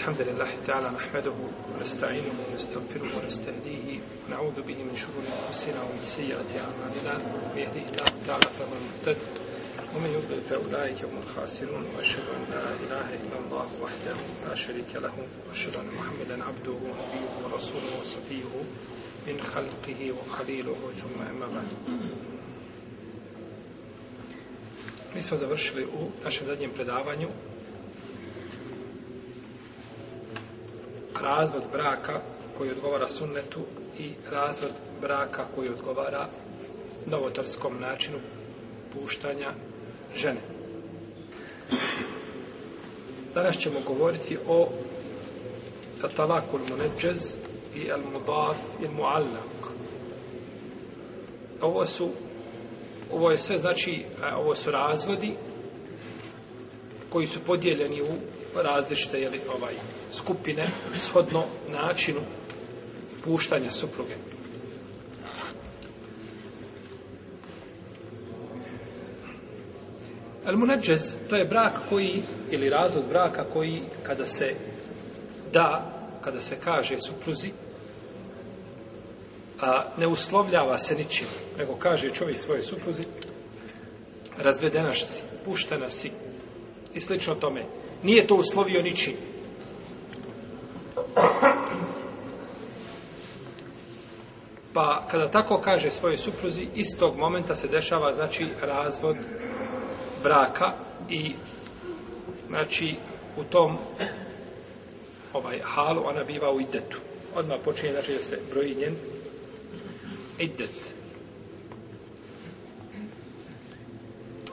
الحمد لله تعالى نحمده ونستعينه ونستغفره ونستهديه ونعوذ به من شرور انفسنا ومن سيئات اعمالنا من يهده الله تعالى فهو المهتد ومن يضلل فاولئك هم الخاسرون واشهد ان لا اله الا الله وحده لا شريك له واشهد ان محمدا عبده ونبيه ورسوله وصفيه من خلقه وخليله ثم اما بعد Mi smo završili u našem zadnjem predavanju razvod braka koji odgovara sunnetu i razvod braka koji odgovara novotarskom načinu puštanja žene. Danas ćemo govoriti o talakul muneđez i el mudaf i muallak. Ovo su ovo je sve znači ovo su razvodi koji su podijeljeni u različite jeli, ovaj, skupine shodno načinu puštanja supruge. El Munadžes, to je brak koji, ili razlog braka koji, kada se da, kada se kaže supruzi, a ne uslovljava se ničim, nego kaže čovjek svoje supruzi, razvedena si, puštena si, i slično tome. Nije to uslovio ničin. Pa kada tako kaže svojoj supruzi, iz tog momenta se dešava znači razvod braka i znači u tom ovaj halu ona biva u idetu. Odmah počinje znači da se broji njen idet.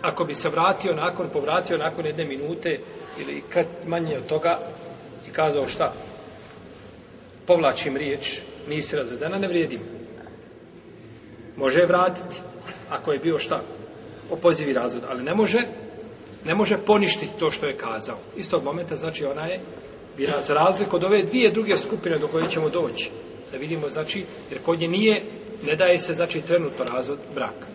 ako bi se vratio nakon, povratio nakon jedne minute ili kad manje od toga i kazao šta? Povlačim riječ, nisi razvedena, ne vrijedim. Može je vratiti, ako je bio šta? Opozivi razvod, ali ne može, ne može poništiti to što je kazao. Istog momenta, znači, ona je bila za razliku od ove dvije druge skupine do koje ćemo doći. Da vidimo, znači, jer kod nje nije, ne daje se, znači, trenutno razvod braka.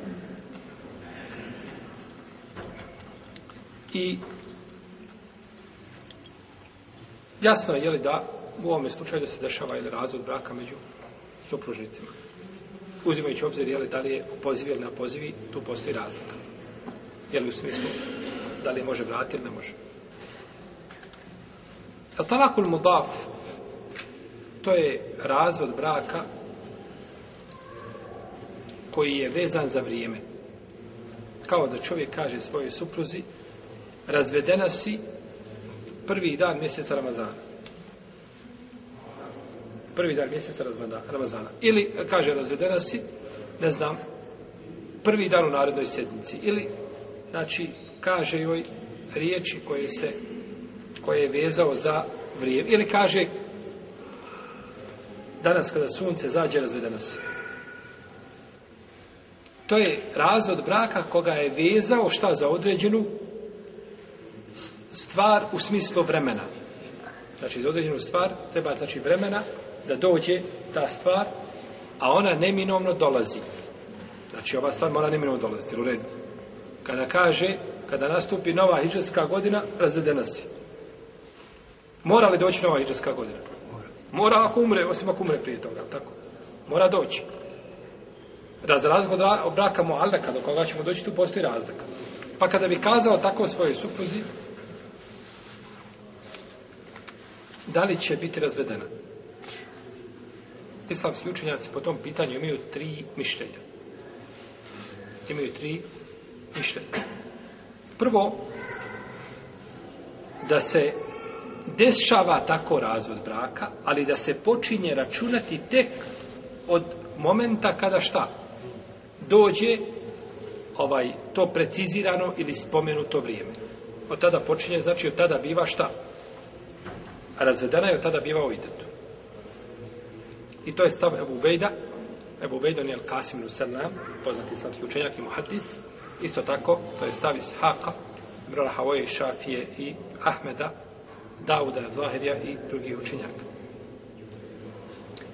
I jasno je, jeli, da u ovom slučaju da se dešava ili razvod braka među supružnicima. Uzimajući obzir, jeli, da li je poziv ili na pozivi, tu postoji razlika. Jeli, u smislu, da li može vratiti ili ne može. Al talakul mudaf, to je razvod braka koji je vezan za vrijeme. Kao da čovjek kaže svojoj supruzi, razvedena si prvi dan mjeseca Ramazana. Prvi dan mjeseca Ramazana. Ili, kaže, razvedena si, ne znam, prvi dan u narednoj sedmici. Ili, znači, kaže joj riječi koje se, koje je vezao za vrijeme. Ili kaže, danas kada sunce zađe, razvedena si. To je razvod braka koga je vezao šta za određenu stvar u smislu vremena. Znači, za određenu stvar treba, znači, vremena da dođe ta stvar, a ona neminovno dolazi. Znači, ova stvar mora neminovno dolaziti, u redu. Kada kaže, kada nastupi nova hiđarska godina, razredena si. Mora li doći nova hiđarska godina? Mora. Mora ako umre, osim ako umre prije toga, tako? Mora doći. Da za razliku od braka mu alaka, do koga ćemo doći, tu postoji razlika. Pa kada bi kazao tako svojoj supruzi, da li će biti razvedena. Islamski učenjaci po tom pitanju imaju tri mišljenja. Imaju tri mišljenja. Prvo, da se dešava tako razvod braka, ali da se počinje računati tek od momenta kada šta? Dođe ovaj to precizirano ili spomenuto vrijeme. Od tada počinje, znači od tada biva šta? A razvedena je tada bivao i tetu. I to je stav Ebu Bejda. Ebu Bejda on je Al-Kasim Nusernam, poznati islamski učenjak i muhaddis. Isto tako, to je stav Ishaqa, Ibrana Havoje i Šafije i Ahmeda, Dauda, Zahirja i drugi učenjak.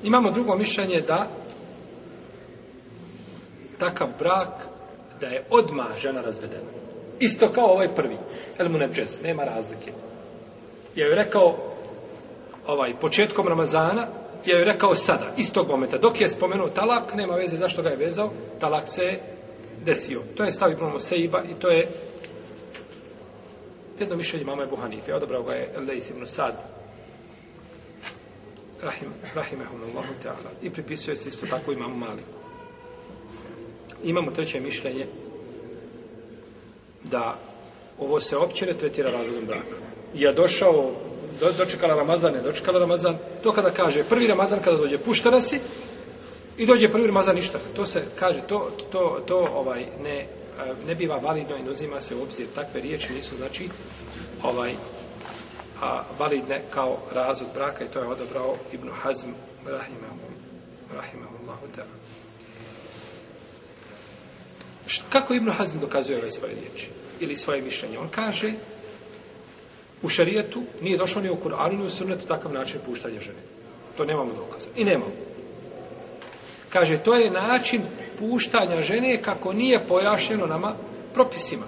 Imamo drugo mišljenje da takav brak da je odma žena razvedena. Isto kao ovaj prvi. El mu ne nema razlike. Ja je rekao, ovaj početkom Ramazana ja joj rekao sada, iz tog momenta dok je spomenuo talak, nema veze zašto ga je vezao talak se desio to je stav Ibn Museiba i to je jedno mišljenje mama je Buhanife, odobrao ga je Lejs Ibn Sad Rahim, Rahimahum Allahu Teala i pripisuje se isto tako imamo mali imamo treće mišljenje da ovo se opće ne tretira razvodom braka ja došao do, dočekala Ramazan, ne dočekala Ramazan, to kada kaže prvi Ramazan kada dođe puštena si i dođe prvi Ramazan ništa. To se kaže, to, to, to ovaj ne, ne biva validno i uzima se u obzir takve riječi nisu znači ovaj a validne kao razvod braka i to je odabrao Ibn Hazm rahimahullahu rahimahu Allahu ta'ala. Kako Ibn Hazm dokazuje ove svoje riječi? Ili svoje mišljenje? On kaže u šarijetu nije došao ni u Kur'anu ni u Sunnetu takav način puštanja žene. To nemamo dokaza. I nemamo. Kaže, to je način puštanja žene kako nije pojašnjeno nama propisima.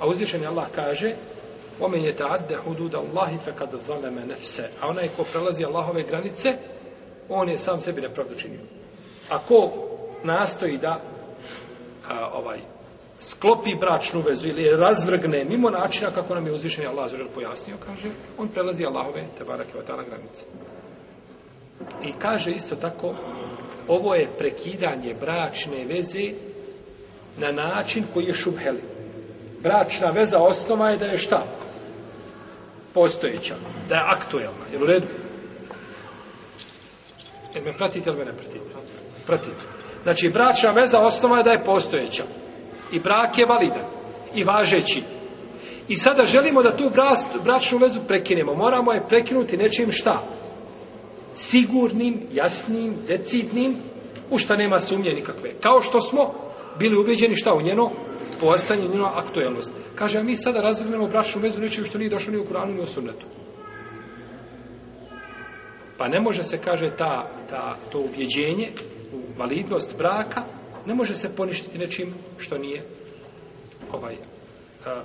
A uzvišen Allah kaže, omen je ta'adde hudud Allahi fe kad zaleme nefse. A onaj ko prelazi Allahove granice, on je sam sebi nepravdu činio. A ko nastoji da a, ovaj, sklopi bračnu vezu ili je razvrgne mimo načina kako nam je uzvišen Allah zažel pojasnio, kaže, on prelazi Allahove te barake vatana granice. I kaže isto tako, ovo je prekidanje bračne veze na način koji je šubheli. Bračna veza osnova je da je šta? Postojeća, da je aktuelna. Jel u redu? Jel me pratite ili me ne pratite? Pratite. Znači, bračna veza osnova je da je postojeća. I brak je validan i važeći. I sada želimo da tu bračnu vezu prekinemo. Moramo je prekinuti nečim šta? Sigurnim, jasnim, decidnim, u šta nema sumnje nikakve. Kao što smo bili ubeđeni šta u njeno postanje, njeno aktuelnost. Kaže, a mi sada razvijemo bračnu vezu nečim što nije došlo ni u Kuranu ni u Sunnetu. Pa ne može se, kaže, ta, ta, to ubjeđenje, validnost braka, ne može se poništiti nečim što nije ovaj a,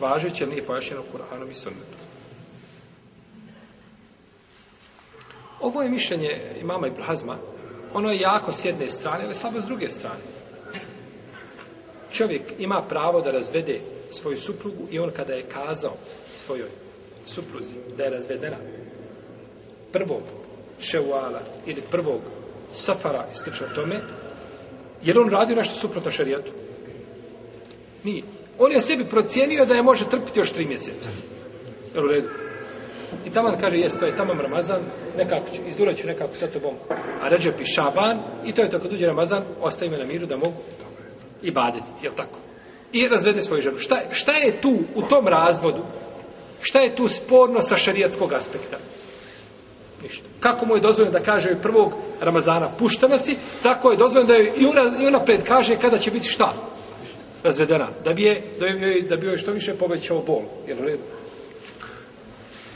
važeće, nije pojašnjeno Kur'anom i Sunnetom. Ovo je mišljenje imama Ibrahazma, ono je jako s jedne strane, ali slabo s druge strane. Čovjek ima pravo da razvede svoju suprugu i on kada je kazao svojoj supruzi da je razvedena prvog ševala ili prvog safara i slično tome, Je li on radio nešto suprotno šarijetu? Nije. On je sebi procijenio da je može trpiti još tri mjeseca. Jel u redu? I tamo kaže, jes, to je tamo Ramazan, nekako ću, izdurat ću nekako sa tobom. A ređe pi šaban, i to je to kad uđe Ramazan, ostaje me na miru da mogu i baditi, je tako? I razvede svoju ženu. Šta, šta je tu u tom razvodu? Šta je tu sporno sa šarijatskog aspekta? ništa. Kako mu je dozvoljeno da kaže joj prvog Ramazana puštena si, tako je dozvoljeno da joj i ona, i ona pred kaže kada će biti šta? Razvedena. Da bi, je, da bi, joj, da bi joj što više povećao bol. Jel,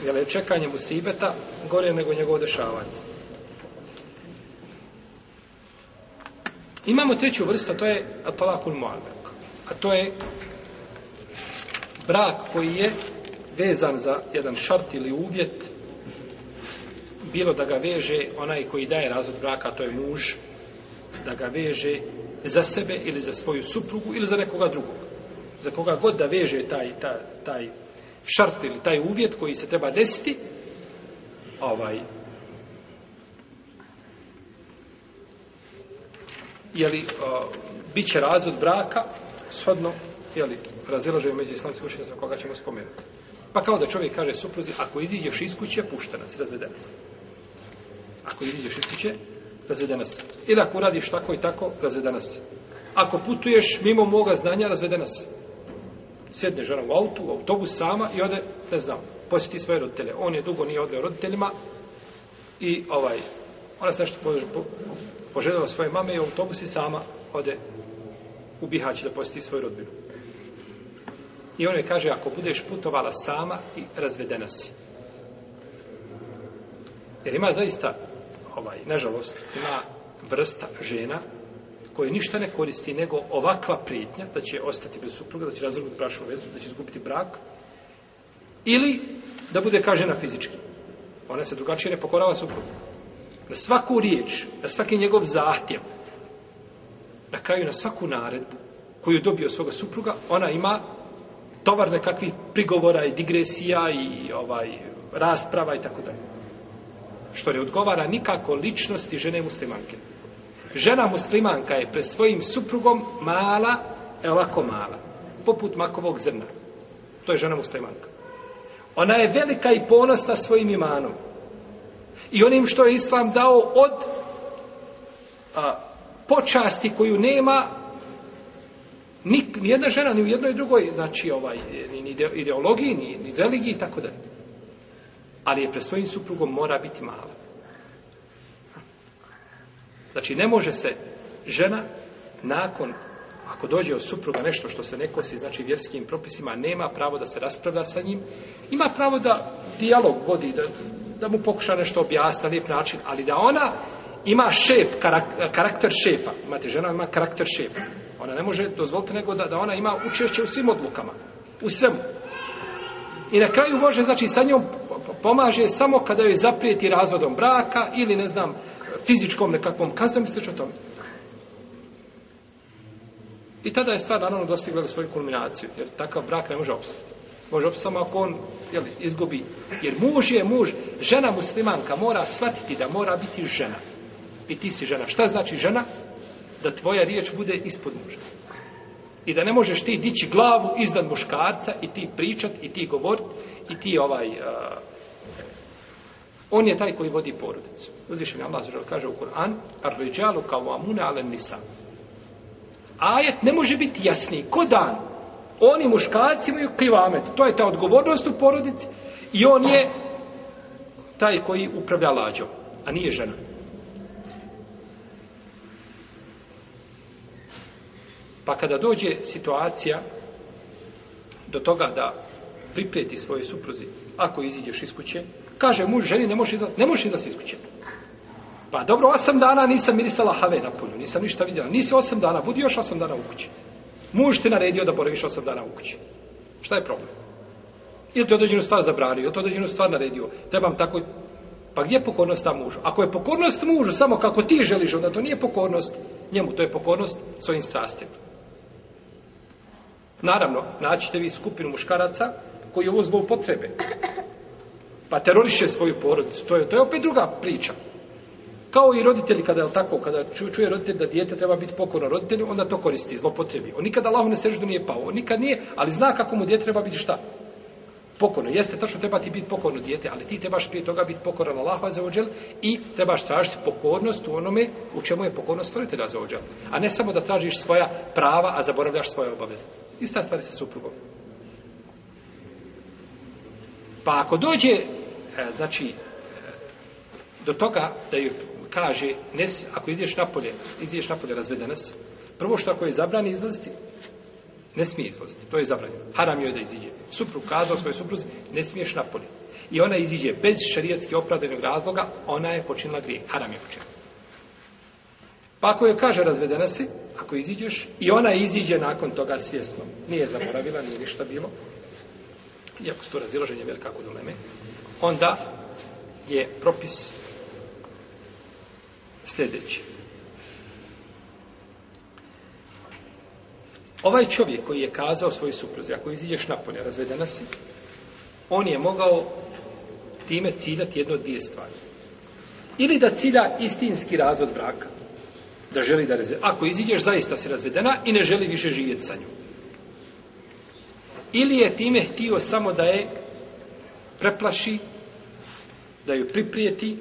jel je čekanje musibeta gore nego njegovo dešavanje. Imamo treću vrstu, to je atalakul muallak. A to je brak koji je vezan za jedan šart ili uvjet bilo da ga veže onaj koji daje razvod braka, to je muž, da ga veže za sebe ili za svoju suprugu ili za nekoga drugog. Za koga god da veže taj, taj, taj šart ili taj uvjet koji se treba desiti, ovaj, jeli, o, bit će razvod braka, shodno, jeli, razilažaju među islamskim učenjama koga ćemo spomenuti. Pa kao da čovjek kaže supruzi, ako iziđeš iz kuće, pušta nas, razvedeli se ako iziđeš iz kuće, razvede nas. Ili ako radiš tako i tako, razvede nas. Ako putuješ mimo moga znanja, razvede nas. Sjedne žena u autu, u autobus sama i ode, ne znam, posjeti svoje roditelje. On je dugo nije odveo roditeljima i ovaj, ona se nešto poželjala svoje mame i u autobusi sama ode u Bihać da posjeti svoju rodbinu. I on je kaže, ako budeš putovala sama i razvedena si. Jer ima zaista ovaj, nažalost, ima vrsta žena koje ništa ne koristi nego ovakva prijetnja da će ostati bez supruga, da će razvrgnuti prašnu vezu, da će izgubiti brak ili da bude kao žena fizički. Ona se drugačije ne pokorava suprugu. Na svaku riječ, na svaki njegov zahtjev, na kraju na svaku naredbu koju je dobio svoga supruga, ona ima tovar nekakvih prigovora i digresija i ovaj rasprava i tako dalje što ne odgovara nikako ličnosti žene muslimanke. Žena muslimanka je pre svojim suprugom mala, e ovako mala, poput makovog zrna. To je žena muslimanka. Ona je velika i ponosna svojim imanom. I onim što je Islam dao od a, počasti koju nema ni, ni jedna žena, ni u jednoj drugoj, znači ovaj, ni, ni ideologiji, ni, ni religiji i tako dalje ali je pred svojim suprugom mora biti mala. Znači, ne može se žena nakon, ako dođe od supruga nešto što se nekosi, znači vjerskim propisima, nema pravo da se raspravlja sa njim, ima pravo da dijalog vodi, da, da mu pokuša nešto objasni na lijep način, ali da ona ima šef, karak, karakter šefa, imate žena ima karakter šefa, ona ne može dozvoliti nego da, da ona ima učešće u svim odlukama, u svemu, I na kraju može, znači, sa njom pomaže samo kada joj zaprijeti razvodom braka ili, ne znam, fizičkom nekakvom kaznom i o tome. I tada je stvar, naravno, dostigla svoju kulminaciju, jer takav brak ne može opstati. Može opstati samo ako on jel, izgubi. Jer muž je muž, žena muslimanka mora shvatiti da mora biti žena. I ti si žena. Šta znači žena? Da tvoja riječ bude ispod muža i da ne možeš ti dići glavu iznad muškarca i ti pričat i ti govorit i ti ovaj uh, on je taj koji vodi porodicu uzvišen je Allah zažel kaže u Kur'an arveđalu kao amune ale nisa ajet ne može biti jasniji ko dan oni muškarci imaju kivamet to je ta odgovornost u porodici i on je taj koji upravlja lađom a nije žena Pa kada dođe situacija do toga da priprijeti svoje supruzi, ako iziđeš iz kuće, kaže muž ženi ne možeš izaći, ne možeš izaći iz kuće. Pa dobro, osam dana nisam mirisala have na polju, nisam ništa vidjela. Nisi osam dana, budi još osam dana u kući. Muž te naredio da boraviš osam dana u kući. Šta je problem? Ili te određenu stvar zabranio, ili te određenu stvar naredio, trebam tako... Pa gdje je pokornost ta mužu? Ako je pokornost mužu, samo kako ti želiš, onda to nije pokornost njemu, to je pokornost svojim strastima. Naravno, naćete vi skupinu muškaraca koji ovo zloupotrebe. Pa teroriše svoju porodicu. To je, to je opet druga priča. Kao i roditelji, kada je tako, kada čuje roditelj da dijete treba biti pokorno roditelju, onda to koristi, zlopotrebi. On nikada Allahom ne sežu da nije pao. On nikad nije, ali zna kako mu dijete treba biti šta? pokorno. Jeste, tačno treba ti biti pokorno dijete, ali ti trebaš prije toga biti pokoran Allahu Azzawajal i trebaš tražiti pokornost u onome u čemu je pokornost stvoritelja Azzawajal. A ne samo da tražiš svoja prava, a zaboravljaš svoje obaveze. Ista stvari sa suprugom. Pa ako dođe, e, znači, e, do toga da ju kaže, ne, ako izdješ napolje, izdješ napolje razvedenas, prvo što ako je zabrani izlaziti, Ne smije izlaziti, to je zabranjeno. Haram joj da iziđe. Supru kazao svoje supruzi, ne smiješ napolje. I ona iziđe bez šarijetski opravdenog razloga, ona je počinila grije. Haram je počinila. Pa ako joj kaže razvedena si, ako iziđeš, i ona iziđe nakon toga svjesno. Nije zaboravila, nije ništa bilo. Iako su to raziloženje velika kod uleme. Onda je propis sljedeći. Ovaj čovjek koji je kazao svoj supruzi, ako iziđeš napolje, razvedena si, on je mogao time ciljati jedno od dvije stvari. Ili da cilja istinski razvod braka. Da želi da reze... Ako iziđeš, zaista si razvedena i ne želi više živjeti sa njom. Ili je time htio samo da je preplaši, da ju priprijeti,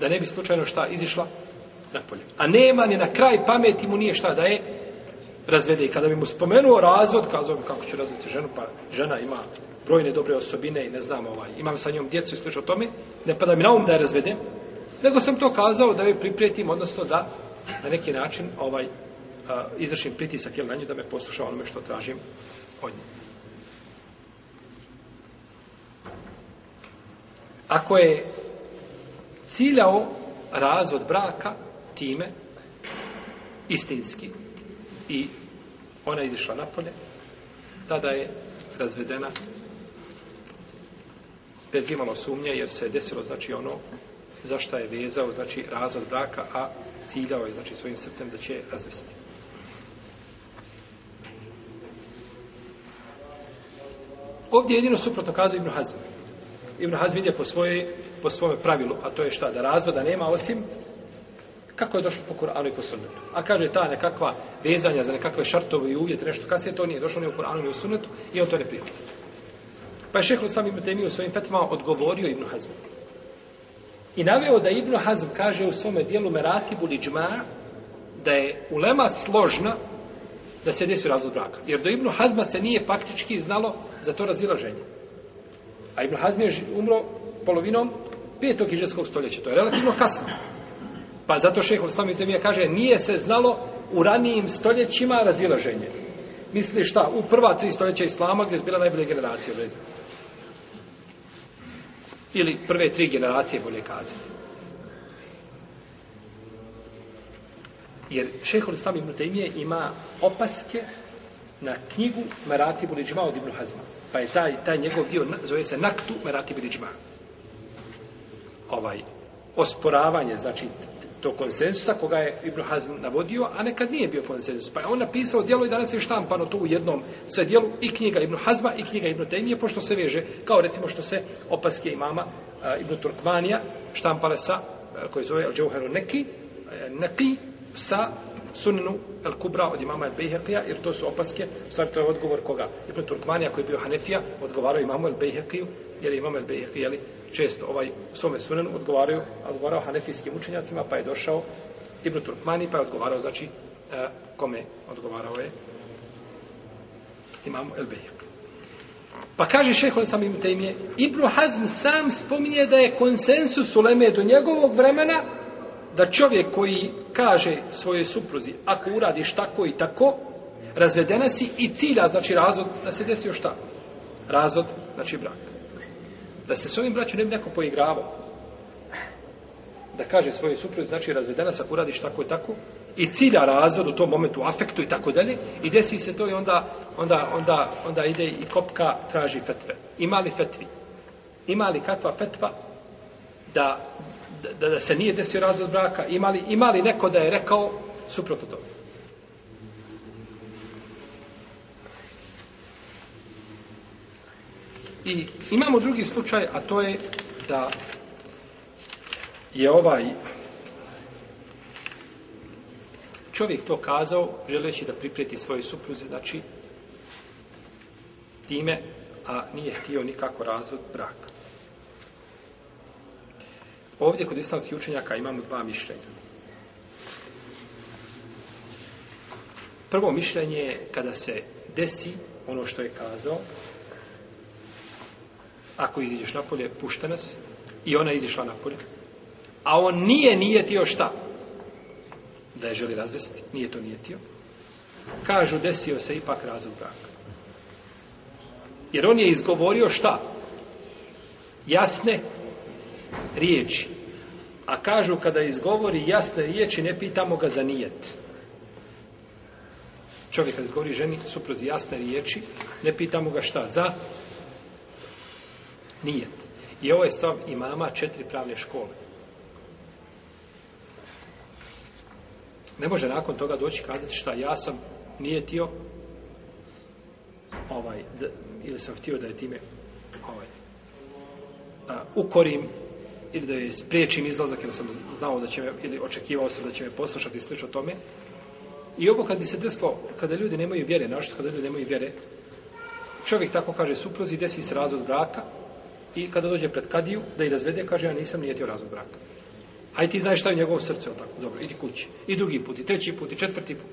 da ne bi slučajno šta izišla napolje. A nema ni na kraj pameti mu nije šta da je razvede i kada bi mu spomenuo razvod, kazao bi kako ću razviti ženu, pa žena ima brojne dobre osobine i ne znam, ovaj, imam sa njom djecu i sliče o tome, ne pada mi na um da je razvedem, nego sam to kazao da joj priprijetim, odnosno da na neki način ovaj a, izvršim pritisak ili na nju da me posluša onome što tražim od nje. Ako je ciljao razvod braka time istinski, i ona je izišla napolje tada je razvedena bez imalo sumnje jer se je desilo znači ono za šta je vezao znači razvod braka a ciljao je znači svojim srcem da će razvesti ovdje jedino suprotno kazuje Ibn Hazm Ibn Hazm ide po svoje po svome pravilu a to je šta da razvoda nema osim kako je došlo po Kur'anu i po sunnetu. A kaže ta nekakva vezanja za nekakve šartove i uvjete, nešto kasnije, to nije došlo ni u Kur'anu ni u sunnetu i on to ne prihvatio. Pa je šehr Usam Ibn u svojim petvama odgovorio Ibn Hazm. I naveo da Ibn Hazm kaže u svome dijelu Merati Buliđma da je ulema složna da se desi razlog braka. Jer do Ibn Hazma se nije faktički znalo za to razilaženje. A Ibn Hazm je umro polovinom petog iđeskog stoljeća. To je relativno kasno. Pa zato šehol sami temija kaže, nije se znalo u ranijim stoljećima razilaženje. Misliš šta, u prva tri stoljeća islama gdje je bila najbolja generacija. Vred. Ili prve tri generacije, bolje kazati. Jer šehol sami temije ima opaske na knjigu Marati Buliđma od Ibnu Hazma. Pa je taj, taj njegov dio, zove se Naktu Marati Buliđma. Ovaj, osporavanje, znači to konsensusa koga je Ibn Hazm navodio, a nekad nije bio konsensus. Pa je on napisao dijelo i danas je štampano tu u jednom sve dijelu i knjiga Ibn Hazma i knjiga Ibn Tejmije, pošto se veže kao recimo što se opaske imama uh, Ibn Turkmanija štampale sa uh, koji zove Al-đauheru Neki, uh, Neki sa sunnu El Kubra od imama El Bejhekija, jer to su opaske, u stvari to je odgovor koga? Ibn Turkmanija koji je bio Hanefija, odgovarao imamu El Bejhekiju, jer imam El Bejhekija, jeli, često ovaj svome sunnu odgovarao, odgovarao hanefijskim učenjacima, pa je došao Ibn Turkmani, pa je odgovarao, znači, e, kome odgovarao je imamu El Bejhekiju. Pa kaže šeho sam im te ime, Ibn Hazm sam spominje da je konsensus u Leme do njegovog vremena da čovjek koji kaže svojoj supruzi, ako uradiš tako i tako, razvedena si i cilja, znači razvod, da se desi još tako. Razvod, znači brak. Da se s ovim braćom ne bi neko poigravao. Da kaže svojoj supruzi, znači razvedena si, ako uradiš tako i tako, i cilja razvod u tom momentu, afektu i tako dalje, i desi se to i onda, onda, onda, onda ide i kopka traži fetve. Ima li fetvi? Ima li kakva fetva da, da, da se nije desio razvod braka, imali imali neko da je rekao suprotno to? I imamo drugi slučaj, a to je da je ovaj čovjek to kazao, želeći da pripreti svoje supruze, znači time, a nije htio nikako razvod braka. Ovdje kod islamskih učenjaka imamo dva mišljenja. Prvo mišljenje je kada se desi ono što je kazao, ako iziđeš napolje, pušta nas, i ona je izišla napolje, a on nije nijetio šta? Da je želi razvesti, nije to nijetio. Kažu, desio se ipak razum braka. Jer on je izgovorio šta? Jasne riječi. A kažu kada izgovori jasne riječi, ne pitamo ga za nijet. Čovjek kada izgovori ženi suprozi jasne riječi, ne pitamo ga šta za nijet. I ovo je stav imama četiri pravne škole. Ne može nakon toga doći kazati šta ja sam nijetio ovaj, da, ili sam htio da je time ovaj, a, ukorim ili da joj spriječim izlazak jer sam znao da će me, ili očekivao sam da će me poslušati i slično tome. I ovo kad bi se desilo, kada ljudi nemaju vjere, našto kada ljudi nemaju vjere, čovjek tako kaže supruzi, desi se razvod braka i kada dođe pred kadiju da je razvede, kaže ja nisam nijetio razvod braka. A i ti znaš šta je njegovo srce, tako, dobro, idi kući. I drugi put, i treći put, i četvrti put.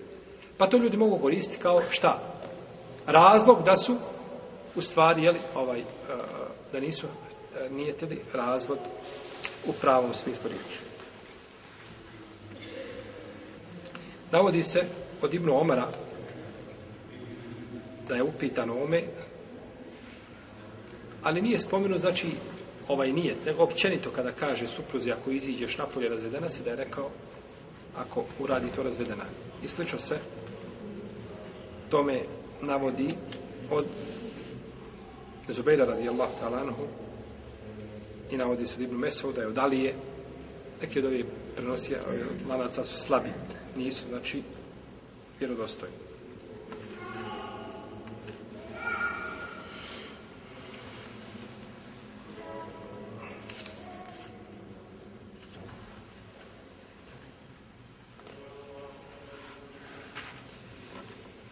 Pa to ljudi mogu koristiti kao šta? Razlog da su u stvari, jeli, ovaj, uh, da nisu e, nije tedi razvod u pravom smislu riječi. Navodi se od Ibnu Omara da je upitan ome, ali nije spomenu, znači, ovaj nije, nego općenito kada kaže supruzi, ako iziđeš napolje razvedena, se da je rekao, ako uradi to razvedena. I slično se tome navodi od Zubejra radijallahu ta'ala anhu i navodi se Ibn Mesuda je od Alije neki od ovih prenosija malaca su slabi nisu znači vjerodostojni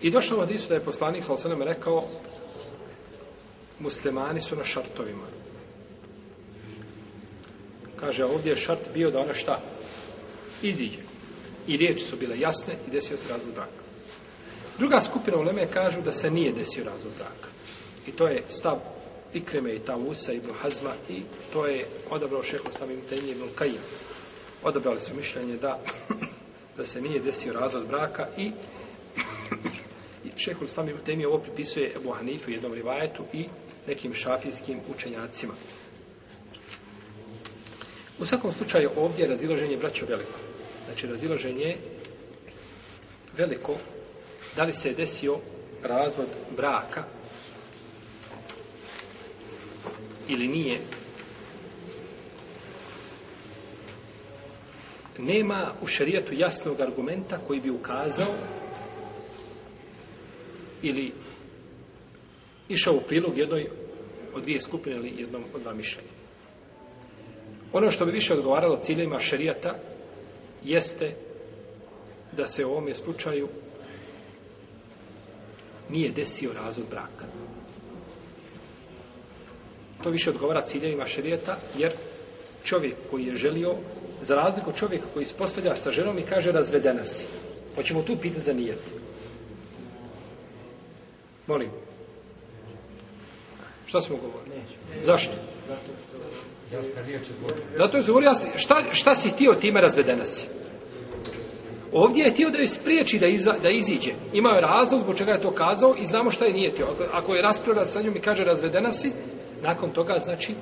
I došlo u hadisu da je poslanik sa osanem rekao muslimani su na šartovima. Kaže, ovdje je šart bio da ona šta? Iziđe. I riječi su bile jasne i desio se razvod braka. Druga skupina u Leme kažu da se nije desio razvod braka. I to je stav Ikreme i Tavusa i Hazma i to je odabrao šeho stav Imtenije i Mulkaim. Odabrali su mišljenje da, da se nije desio razvod braka i šeho Islame Utemije ovo pripisuje Ebu Hanifu jednom rivajetu i nekim šafijskim učenjacima. U svakom slučaju ovdje je raziloženje braćo veliko. Znači raziloženje veliko da li se je desio razvod braka ili nije. Nema u šarijetu jasnog argumenta koji bi ukazao ili išao u prilog jednoj od dvije skupine ili jednom od dva mišljenja. Ono što bi više odgovaralo ciljima šerijata jeste da se u ovome slučaju nije desio razvod braka. To više odgovara ciljevima šerijeta, jer čovjek koji je želio, za razliku čovjeka koji ispostavlja sa ženom i kaže razvedena si. Hoćemo tu pitati za nijetu. Molim. Šta smo govorili? Neću. Zašto? Zato što je zvorio. Šta, šta si htio time razvedena si? Ovdje je htio da joj spriječi da, iza, da iziđe. Imao je razlog zbog čega je to kazao i znamo šta je nije htio. Ako je raspravila sa njom i kaže razvedena si, nakon toga znači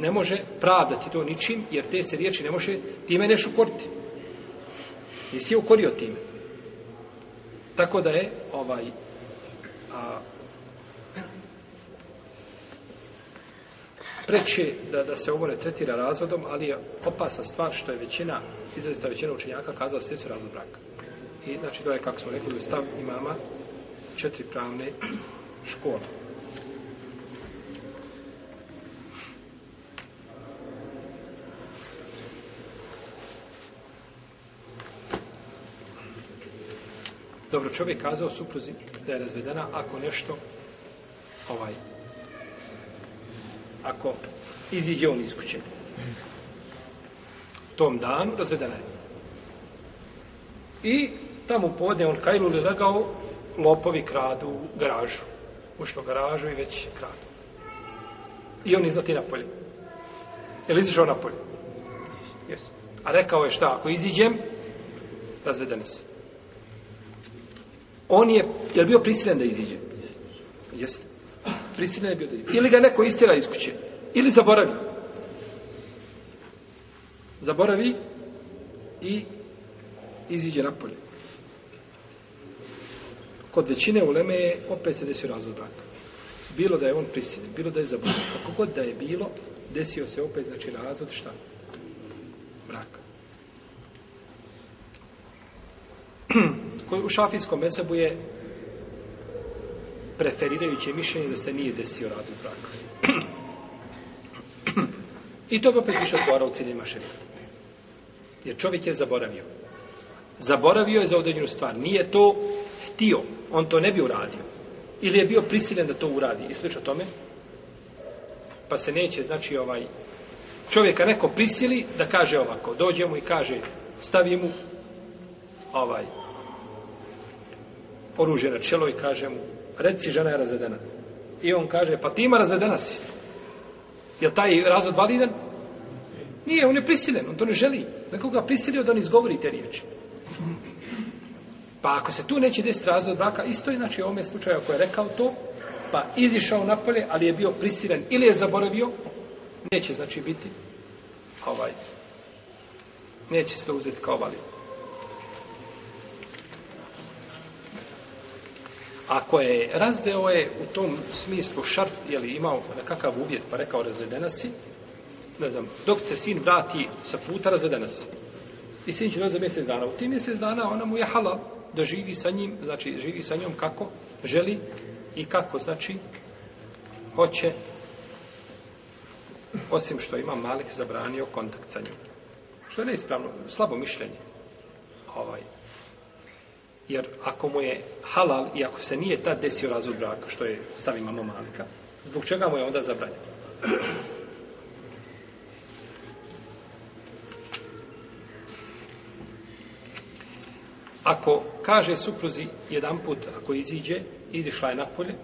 ne može pravdati to ničim, jer te se riječi ne može time neš ukoriti. Nisi je ukorio time. Tako da je ovaj, A preče da, da se ovo ne tretira razvodom, ali je opasna stvar što je većina, izrazita većina učenjaka kazala sve su razvod braka. I znači to je, kako smo rekli, stav imama četiri pravne škole. dobro čovjek kazao supruzi da je razvedena ako nešto ovaj ako iziđe on iz kuće tom danu razvedena je i tamo podne on kajlu li legao lopovi kradu garažu ušlo garažu i već kradu i on izlati na polje je li izišao na polje jest a rekao je šta ako iziđem razvedene se On je, je bio prisiljen da iziđe? Jeste. Prisiljen je bio da iziđe. Ili ga neko istira iz kuće. Ili zaboravi. Zaboravi i iziđe napolje. Kod većine uleme je opet se desio razvod braka. Bilo da je on prisiljen, bilo da je zaboravio. Kako god da je bilo, desio se opet znači razvod šta? Brak. koji u šafijskom mesebu je preferirajuće mišljenje da se nije desio razum braka. I to bi opet više odgovara u ciljima šerijata. Jer čovjek je zaboravio. Zaboravio je za određenu stvar. Nije to htio. On to ne bi uradio. Ili je bio prisiljen da to uradi. I slično tome. Pa se neće, znači, ovaj čovjeka neko prisili da kaže ovako. Dođe mu i kaže, stavi mu ovaj, oružje na čelo i kaže mu, reci žena je razvedena. I on kaže, pa ti ima razvedena si. Je taj razvod validan? Nije, on je prisiljen, on to ne želi. Nekoga ga prisilio da on izgovori te riječi. Pa ako se tu neće desiti razvod braka, isto je, znači, u ovome slučaju ako je rekao to, pa izišao napolje, ali je bio prisiljen ili je zaboravio, neće, znači, biti ovaj, neće se to uzeti kao validan. Ako je razveo je u tom smislu šart, je li imao kakav uvjet, pa rekao razvedena si, ne znam, dok se sin vrati sa puta razvedena si. I sin će za mjesec dana. U tim mjesec dana ona mu je hala da živi sa njim, znači živi sa njom kako želi i kako, znači, hoće, osim što ima Malik zabranio kontakt sa njom. Što je neispravno, slabo mišljenje. Ovaj, jer ako mu je halal i ako se nije tad desio razvod braka što je stavi mama malika zbog čega mu je onda zabranjeno ako kaže supruzi jedan put ako iziđe izišla je napolje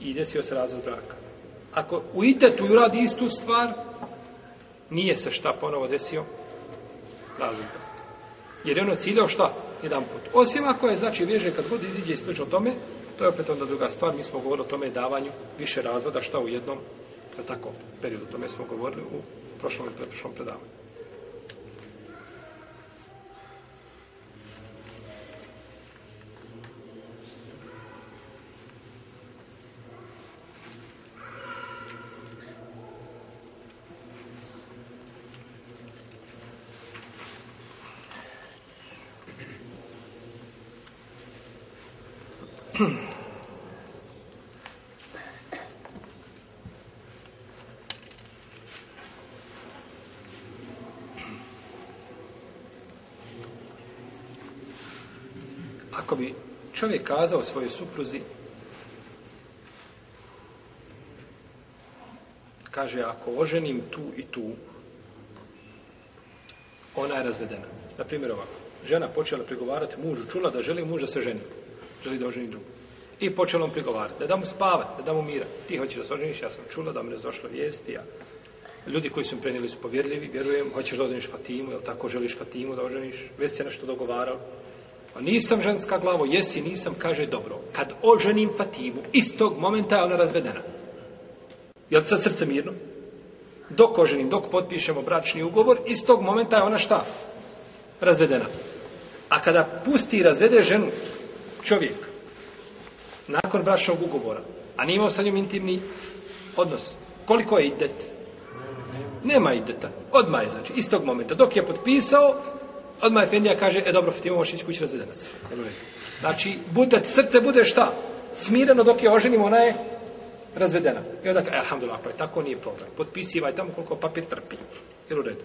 i desio se razvod braka ako u itetu uradi istu stvar nije se šta ponovo desio razvod braka jer je ono ciljao šta jedan put. Osim ako je, znači, veže kad god iziđe i slično tome, to je opet onda druga stvar, mi smo govorili o tome davanju više razvoda, šta u jednom, tako, periodu, tome smo govorili u prošlom i prošlom predavanju. čovjek kazao svojoj supruzi kaže ako oženim tu i tu ona je razvedena na primjer ovako žena počela pregovarati mužu čula da želi muža se ženi želi da oženi drugu i počela on pregovarati da mu spava da da mu mira ti hoćeš da se oženiš ja sam čula da mi je došlo vijesti ja ljudi koji su prenijeli su povjerljivi vjerujem hoćeš da oženiš Fatimu je tako želiš Fatimu da oženiš već se nešto dogovarao nisam ženska glavo, jesi, nisam, kaže, dobro. Kad oženim Fatimu, istog momenta je ona razvedena. Je li sad srce mirno? Dok oženim, dok potpišemo bračni ugovor, istog momenta je ona šta? Razvedena. A kada pusti i razvede ženu, čovjek, nakon bračnog ugovora, a nije imao sa njom intimni odnos, koliko je idete? Nema ideta. Odmah je, znači, istog momenta. Dok je potpisao, Odmah Efendija kaže, e dobro, Fatima možeš ići kući razvedena se. Znači, budet, srce bude šta? Smireno dok je oženim, ona je razvedena. I onda kaže, alhamdulillah, pa je tako, nije problem. Potpisivaj tamo koliko papir trpi. Jer u redu.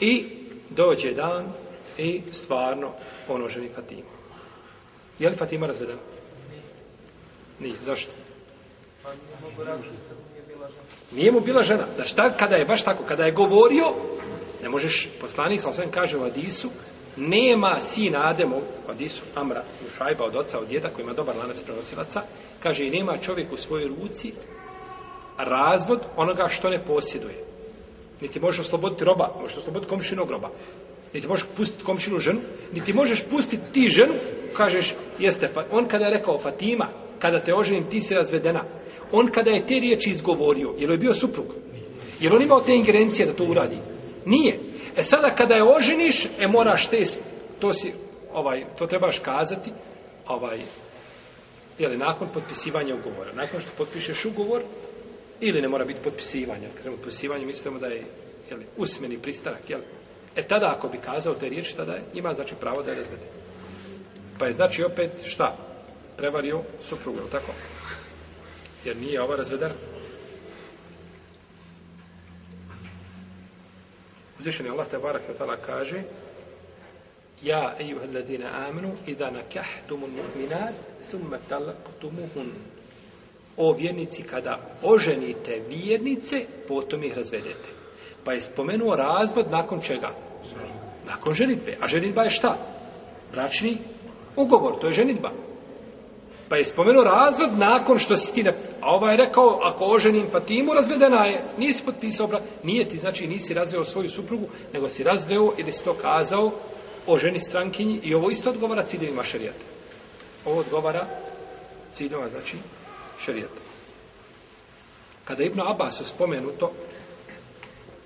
I dođe dan i stvarno on oženi Fatima. Je li Fatima razvedena? Nije. Zašto? Pa nije mu bila žena. Nije mu bila žena. Znači, kada je baš tako, kada je govorio, Ne možeš, poslanik sam sam kaže u Adisu, nema sina Ademov, u Adisu, Amra, u Šajba, od oca, od djeda, koji ima dobar lanac prenosilaca, kaže i nema čovjek u svojoj ruci razvod onoga što ne posjeduje. Niti možeš osloboditi roba, možeš osloboditi komšinog roba. Niti možeš pustiti komšinu ženu, niti možeš pustiti ti ženu, kažeš, jeste, on kada je rekao Fatima, kada te oženim, ti si razvedena. On kada je te riječi izgovorio, jer je bio suprug, jer on imao te ingerencije da to uradi, Nije. E sada kada je oženiš, e moraš te, to si, ovaj, to trebaš kazati, ovaj, jeli, nakon potpisivanja ugovora. Nakon što potpišeš ugovor, ili ne mora biti potpisivanje, kada je potpisivanje, mislimo da je jeli, usmeni pristanak, jeli, E tada ako bi kazao te riječi, tada je, ima znači pravo da je razvede. Pa je znači opet šta? Prevario suprugu, je tako? Jer nije ova razvedena. Uzvišen je Allah te barak kaže Ja, ejuha ladina amnu, idha nakahtumun mu'minat, thumma talaktumuhun. O vjernici, kada oženite vjernice, potom ih razvedete. Pa je spomenuo razvod nakon čega? Nakon ženitbe. A ženitba je šta? Bračni ugovor, to je ženitba. Pa je spomenuo razvod nakon što si ti ne... A ovaj je rekao, ako oženim Fatimu, razvedena je. Nisi potpisao brak. Nije ti, znači, nisi razveo svoju suprugu, nego si razveo ili si to kazao o ženi strankinji. I ovo isto odgovara ciljevima šarijata. Ovo odgovara ciljevima, znači, šarijata. Kada Ibn Abbas je spomenuto,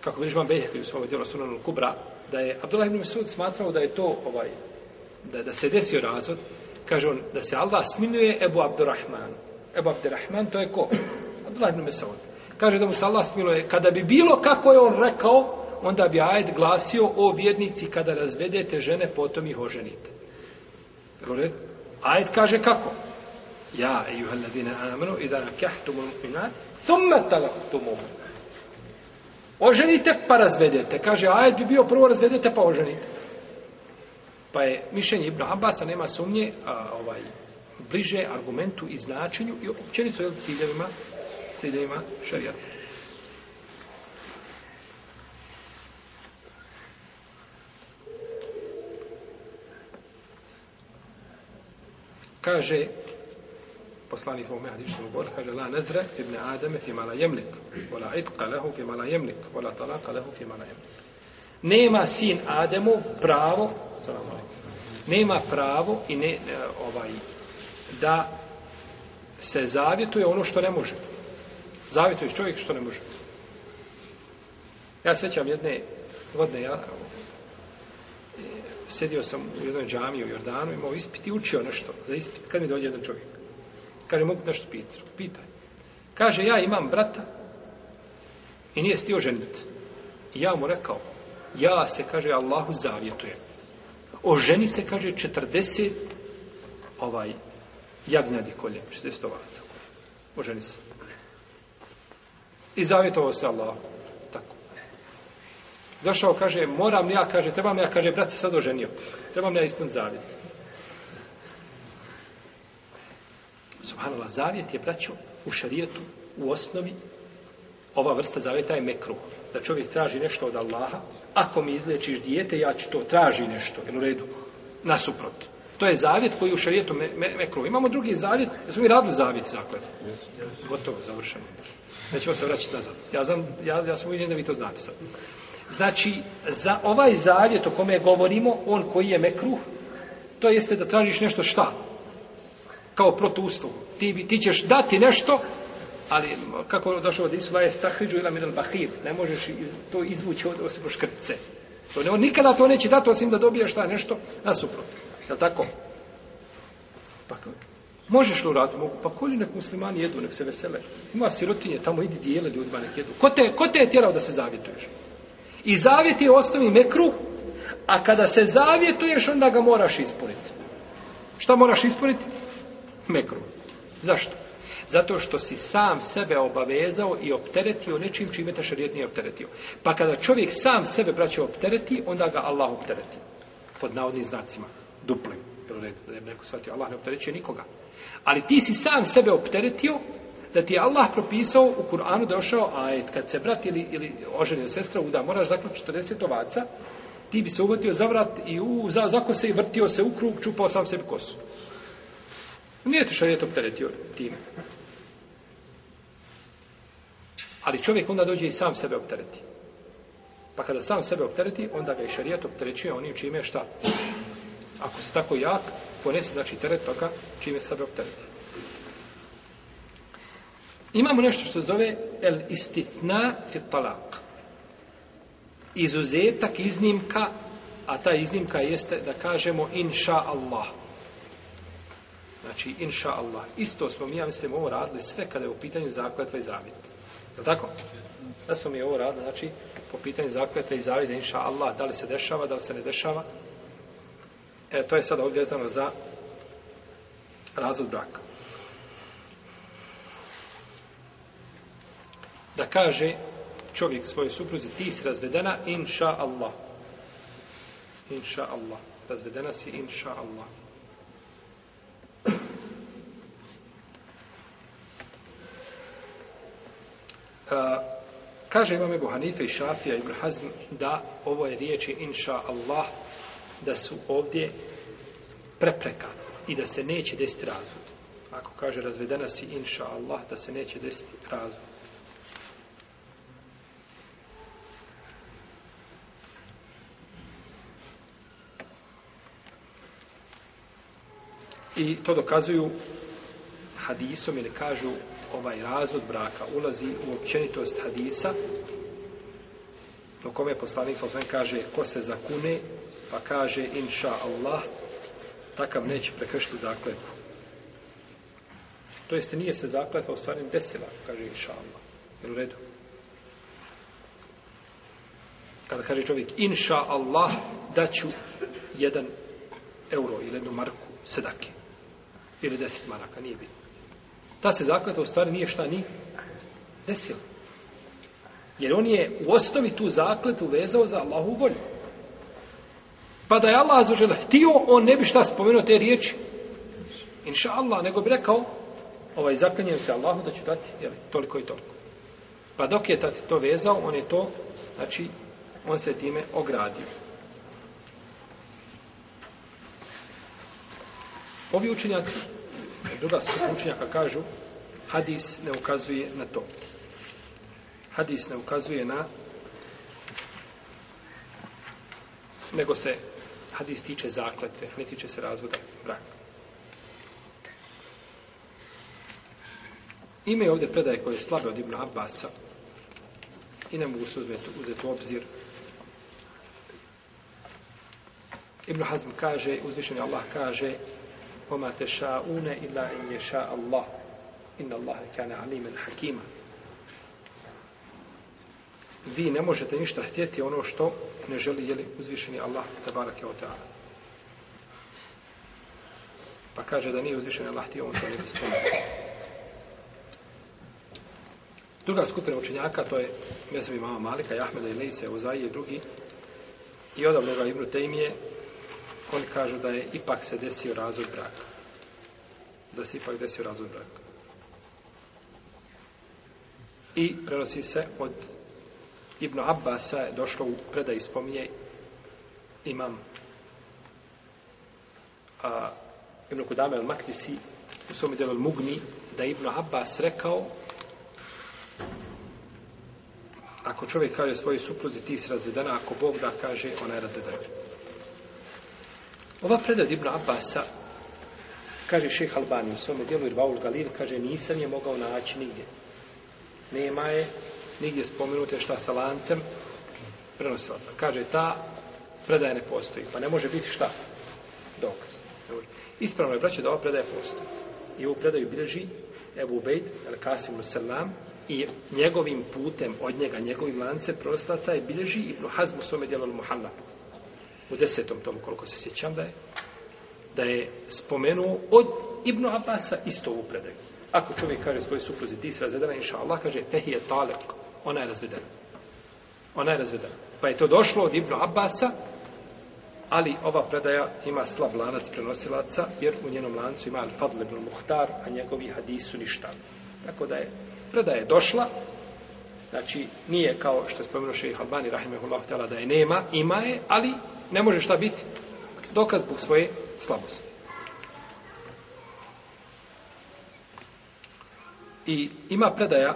kako vidiš vam Bejhekli u svojoj djelo Sunanul Kubra, da je Abdullah ibn Mesud smatrao da je to ovaj, da, da se desio razvod, kaže on, da se Allah sminuje Ebu Abdurrahman. Ebu Abdurrahman, to je ko? Abdullah ibn Mesaud. Kaže da mu se Allah smiluje, kada bi bilo kako je on rekao, onda bi ajed glasio o vjernici kada razvedete žene, potom ih oženite. Dobre? Ajed kaže kako? Ja, ejuha ladine amanu, idara kehtumu minat, thumme talaktumu. Oženite pa razvedete. Kaže, ajed bi bio prvo razvedete pa oženite. Pa je mišljenje Ibn Abasa, nema sumnje, a, ovaj, bliže argumentu i značenju i općenicu je ciljevima, ciljevima šarijata. Kaže, poslani Fome Hadis Sulubor, kaže, la nezre ibn Ademe fi mala jemlik, vola itka lehu fi mala jemlik, vola talaka lehu fi mala jemlik nema sin Ademu pravo nema pravo i ne e, ovaj da se zavjetuje ono što ne može zavjetuje čovjek što ne može ja sećam jedne godine ja e, sedio sam u jednoj džami u Jordanu imao ispit i učio nešto za ispit kad mi dođe jedan čovjek kaže mogu nešto pitati pitaj kaže ja imam brata i nije stio ženit i ja mu rekao ja se, kaže, Allahu zavjetuje. O ženi se, kaže, 40 ovaj, jagnjadi kolje, 40 ovaca. O ženi se. I zavjetovao se Allah. Tako. Došao, kaže, moram ja, kaže, trebam ja, kaže, brat se sad oženio. Trebam ja ispun zavjet. Subhanallah, zavjet je, braćo, u šarijetu, u osnovi, ova vrsta zaveta je mekru. Da čovjek traži nešto od Allaha, ako mi izlečiš dijete, ja ću to traži nešto, jednu redu, nasuprot. To je zavjet koji u šarijetu me, me, mekru. Imamo drugi zavjet, jer smo mi radili zavjet, zakljed. Gotovo, završeno. Nećemo se vraćati nazad. Ja, znam, ja, ja sam uvijen da vi to znate sad. Znači, za ovaj zavjet o kome govorimo, on koji je mekruh, to jeste da tražiš nešto šta? Kao protuustvo. Ti, ti ćeš dati nešto ali kako je došlo od Isula je stahriđu ila minal bahir, ne možeš to izvući od osim po škrtce. To ne, on nikada to neće dati osim da dobiješ šta nešto nasuprot. Je li tako? Pa Možeš li uraditi? Mogu. Pa koji nek muslimani jedu, nek se vesele. Ima sirotinje, tamo idi dijele ljudima nek jedu. Ko te, ko te je tjerao da se zavjetuješ? I zavjet je osnovni mekru, a kada se zavjetuješ, onda ga moraš ispuniti. Šta moraš ispuniti? Mekru. Zašto? Zato što si sam sebe obavezao i opteretio nečim čime te šarijet nije opteretio. Pa kada čovjek sam sebe braće optereti, onda ga Allah optereti. Pod navodnim znacima. Duplim. Bilo ne, ne, neko shvatio, Allah ne opterećuje nikoga. Ali ti si sam sebe opteretio, da ti je Allah propisao u Kur'anu došao, a kad se brat ili, ili oženio sestra uda, moraš zaključiti 40 ovaca, ti bi se uvatio za vrat i u, za, za se i vrtio se u krug, čupao sam sebi kosu. Nije ti šarijet opteretio time. Ali čovjek onda dođe i sam sebe optereti. Pa kada sam sebe optereti, onda ga i šarijat opterećuje onim čime šta. Ako se tako jak, ponese znači teret toga čime sebe optereti. Imamo nešto što se zove el istitna fit talak. Izuzetak, iznimka, a ta iznimka jeste da kažemo inša Allah. Znači, inša Allah. Isto smo mi, ja mislim, ovo radili sve kada je u pitanju zakljetva i zavjeta. Je tako? Da smo mi ovo radili, znači, po pitanju zakljeta i zavide, inša Allah, da li se dešava, da li se ne dešava. E, to je sada odvezano za razvod braka. Da kaže čovjek svoje supruze, ti si razvedena, inša Allah. Inša Allah. Razvedena si, inša Allah. Inša Allah. kaže imam Ebu Hanife i Šafija i Brhazm da ovo je riječi inša Allah da su ovdje prepreka i da se neće desiti razvod. Ako kaže razvedena si inša Allah da se neće desiti razvod. I to dokazuju hadisom ili kažu ovaj razvod braka ulazi u općenitost hadisa po kome poslanik sa osvijem kaže ko se zakune pa kaže inša Allah takav neće prekršiti zakletu to jeste nije se zakletva u stvari desila kaže inša Allah jer u redu kada kaže čovjek inša Allah daću jedan euro ili jednu marku sedake ili deset maraka nije bitno ta se zakleta u stvari nije šta ni desila. Jer on je u osnovi tu zakletu vezao za Allahu volju. Pa da je Allah zaožel htio, on ne bi šta spomenuo te riječi. Inša Allah, nego bi rekao, ovaj, zaklenjem se Allahu da ću dati jel, toliko i toliko. Pa dok je tati to vezao, on je to, znači, on se time ogradio. Ovi učenjaci Druga skupina učenjaka kažu hadis ne ukazuje na to. Hadis ne ukazuje na nego se hadis tiče zakletve, ne tiče se razvoda braka. Ime je ovdje predaje koje je slabe od Ibn Abbasa i ne mogu se uzeti, uzeti u obzir. Ibn Hazm kaže, uzvišen Allah kaže, وَمَا تَشَاءُونَ إِلَّا إِنْ يَشَاءَ اللَّهُ إِنَّ اللَّهَ كَانَ عَلِيمًا حَكِيمًا Vi ne možete ništa htjeti ono što ne želi jeli uzvišeni Allah te barake o ta'ala. Pa kaže da nije uzvišeni Allah ti on to ne bi spomenuo. Druga skupina učenjaka, to je mezovi mama Malika, Jahmeda i Lejse, Uzaji i drugi, i odavljeno Ibnu Tejmije, oni kažu da je ipak se desio razvod braka. Da se ipak desio razvod braka. I prenosi se od Ibn Abbasa je došlo u predaj spominje imam a, Ibn Kudame al Maktisi u svom delu Mugni da je Ibn Abbas rekao ako čovjek kaže svojoj supruzi ti si razvedena ako Bog da kaže ona je razvedena Ova predad Ibn Abasa, kaže šeh Albani u svome dijelu, jer Vaul Galil kaže, nisam je mogao naći nigdje. Nema je, nigdje spomenute šta sa lancem, prenosila sam. Kaže, ta predaja ne postoji, pa ne može biti šta? Dokaz. Ispravno je, braće, da ova predaja postoji. I ovu predaju bilježi Ebu Ubejd, El Kasim Musallam, i njegovim putem od njega, njegovim lance prostaca je bilježi Ibn Hazm u svome dijelu Muhammadu u desetom tomu, koliko se sjećam da je, da je spomenuo od Ibn Abasa isto ovu predaju. Ako čovjek kaže svoj supruzi, ti si razvedena, inša Allah, kaže, tehi je talek, ona je razvedena. Ona je razvedena. Pa je to došlo od Ibn Abasa, ali ova predaja ima slab lanac prenosilaca, jer u njenom lancu ima Al-Fadl ibn Muhtar, a njegovi hadisu ništa. Tako da je predaja je došla, Znači, nije kao što je spomenuo šeha Albani, rahimahullahu ta'ala, da je nema, ima je, ali ne može šta biti dokaz zbog svoje slabosti. I ima predaja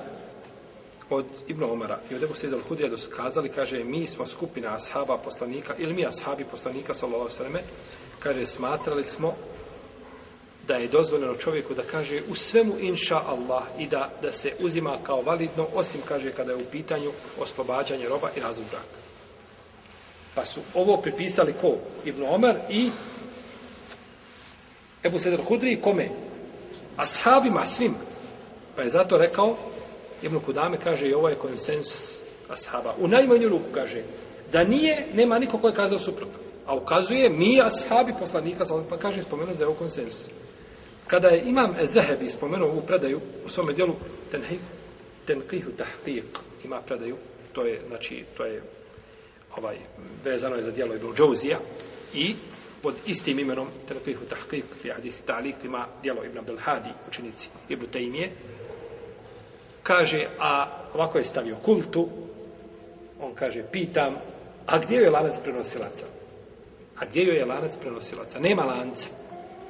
od Ibn Omara i od Ebu Sjeda al-Hudrija da su kazali, kaže, mi smo skupina ashaba poslanika, ili mi ashabi poslanika, sallallahu sallam, kaže, smatrali smo da je dozvoljeno čovjeku da kaže u svemu inša Allah i da, da se uzima kao validno, osim kaže kada je u pitanju oslobađanje roba i razum braka. Pa su ovo pripisali ko? Ibn Omer i Ebu Sedar Hudri i kome? Ashabima svim. Pa je zato rekao Ibn Kudame kaže i ovo ovaj je konsensus ashaba. U najmanju ruku kaže da nije, nema niko ko je kazao suprotno. A ukazuje mi ashabi poslanika, pa kaže spomenuo za ovo ovaj konsensus kada je imam Ezehebi spomenuo ovu predaju u svome dijelu tenhif, tenkihu tahqiq ima predaju to je znači to je ovaj vezano je za dijelo Ibn Džouzija i pod istim imenom tenkihu tahqiq fi hadis ta'liq ima dijelo Ibn Abdul Hadi učenici Ibn Taymije kaže a ovako je stavio kultu on kaže pitam a gdje je lanac prenosilaca a gdje je lanac prenosilaca nema lanca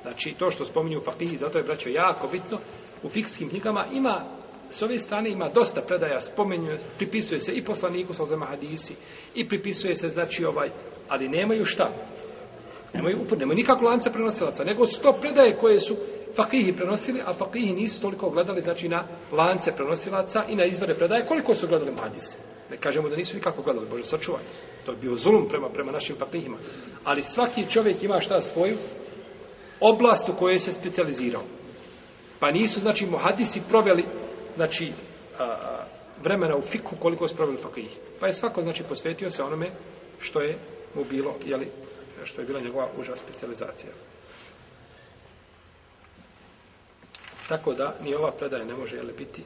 Znači, to što spominju fakihi, zato je, braćo, jako bitno, u fikskim knjigama ima, s ove strane ima dosta predaja, spominju, pripisuje se i poslaniku sa ozema hadisi, i pripisuje se, znači, ovaj, ali nemaju šta, nemaju upor, nemaju nikakvu lanca prenosilaca, nego sto predaje koje su fakihi prenosili, a fakihi nisu toliko gledali, znači, na lance prenosilaca i na izvore predaje, koliko su gledali hadise. Ne kažemo da nisu nikako gledali, Bože, sačuvaj. To je bio zulum prema, prema našim fakihima. Ali svaki čovjek ima šta svoju, oblast u kojoj se specializirao. Pa nisu, znači, muhadisi proveli, znači, a, vremena u fiku koliko su proveli fakih. Pa je svako, znači, posvetio se onome što je mu bilo, jeli, što je bila njegova uža specializacija. Tako da, ni ova predaja ne može, jeli, biti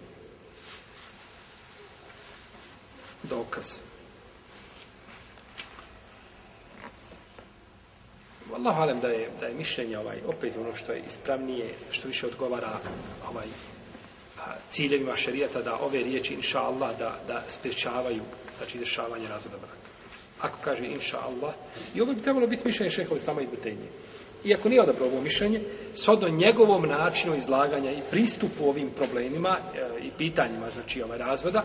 dokaz. Do Allah alem da je, da je mišljenje ovaj, opet ono što je ispravnije, što više odgovara ovaj, ciljevima šarijata da ove riječi, inša Allah, da, da spriječavaju znači, dešavanje razvoda braka. Ako kaže inša Allah, i ovo bi trebalo biti mišljenje šeha od sama Ibutenije. Iako nije odabro ovo mišljenje, shodno njegovom načinu izlaganja i pristupu ovim problemima e, i pitanjima, znači ovaj razvoda,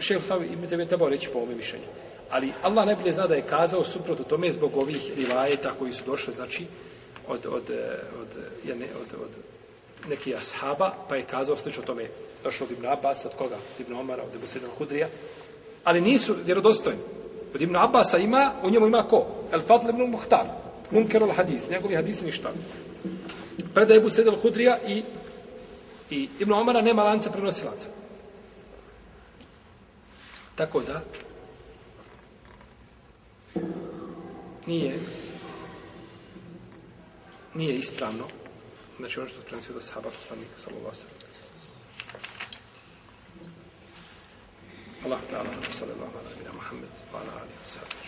šeha od sama Ibutenije trebalo reći po ovom mišljenju ali Allah najbolje zna da je kazao suprotno tome zbog ovih rivajeta koji su došli, znači, od, od, e, od, od, od, od neki ashaba, pa je kazao slično tome, došlo od Ibn Abbas, od koga? Od Ibn Omara, od Ibn Sedan Hudrija. Ali nisu vjerodostojni. Od Ibn Abbasa ima, u njemu ima ko? El Fadl ibn Muhtar, Munker al Hadis, njegovi hadisi ništa. Predaje Ibn Sedan Hudrija i, i Ibn Omara nema lanca prenosilaca. Tako da, nije nije ispravno znači ono što je prenosio do sahaba poslanika sallallahu alejhi ve sellem Allah ta'ala sallallahu alejhi ve sellem Muhammed wa ala alihi ve sellem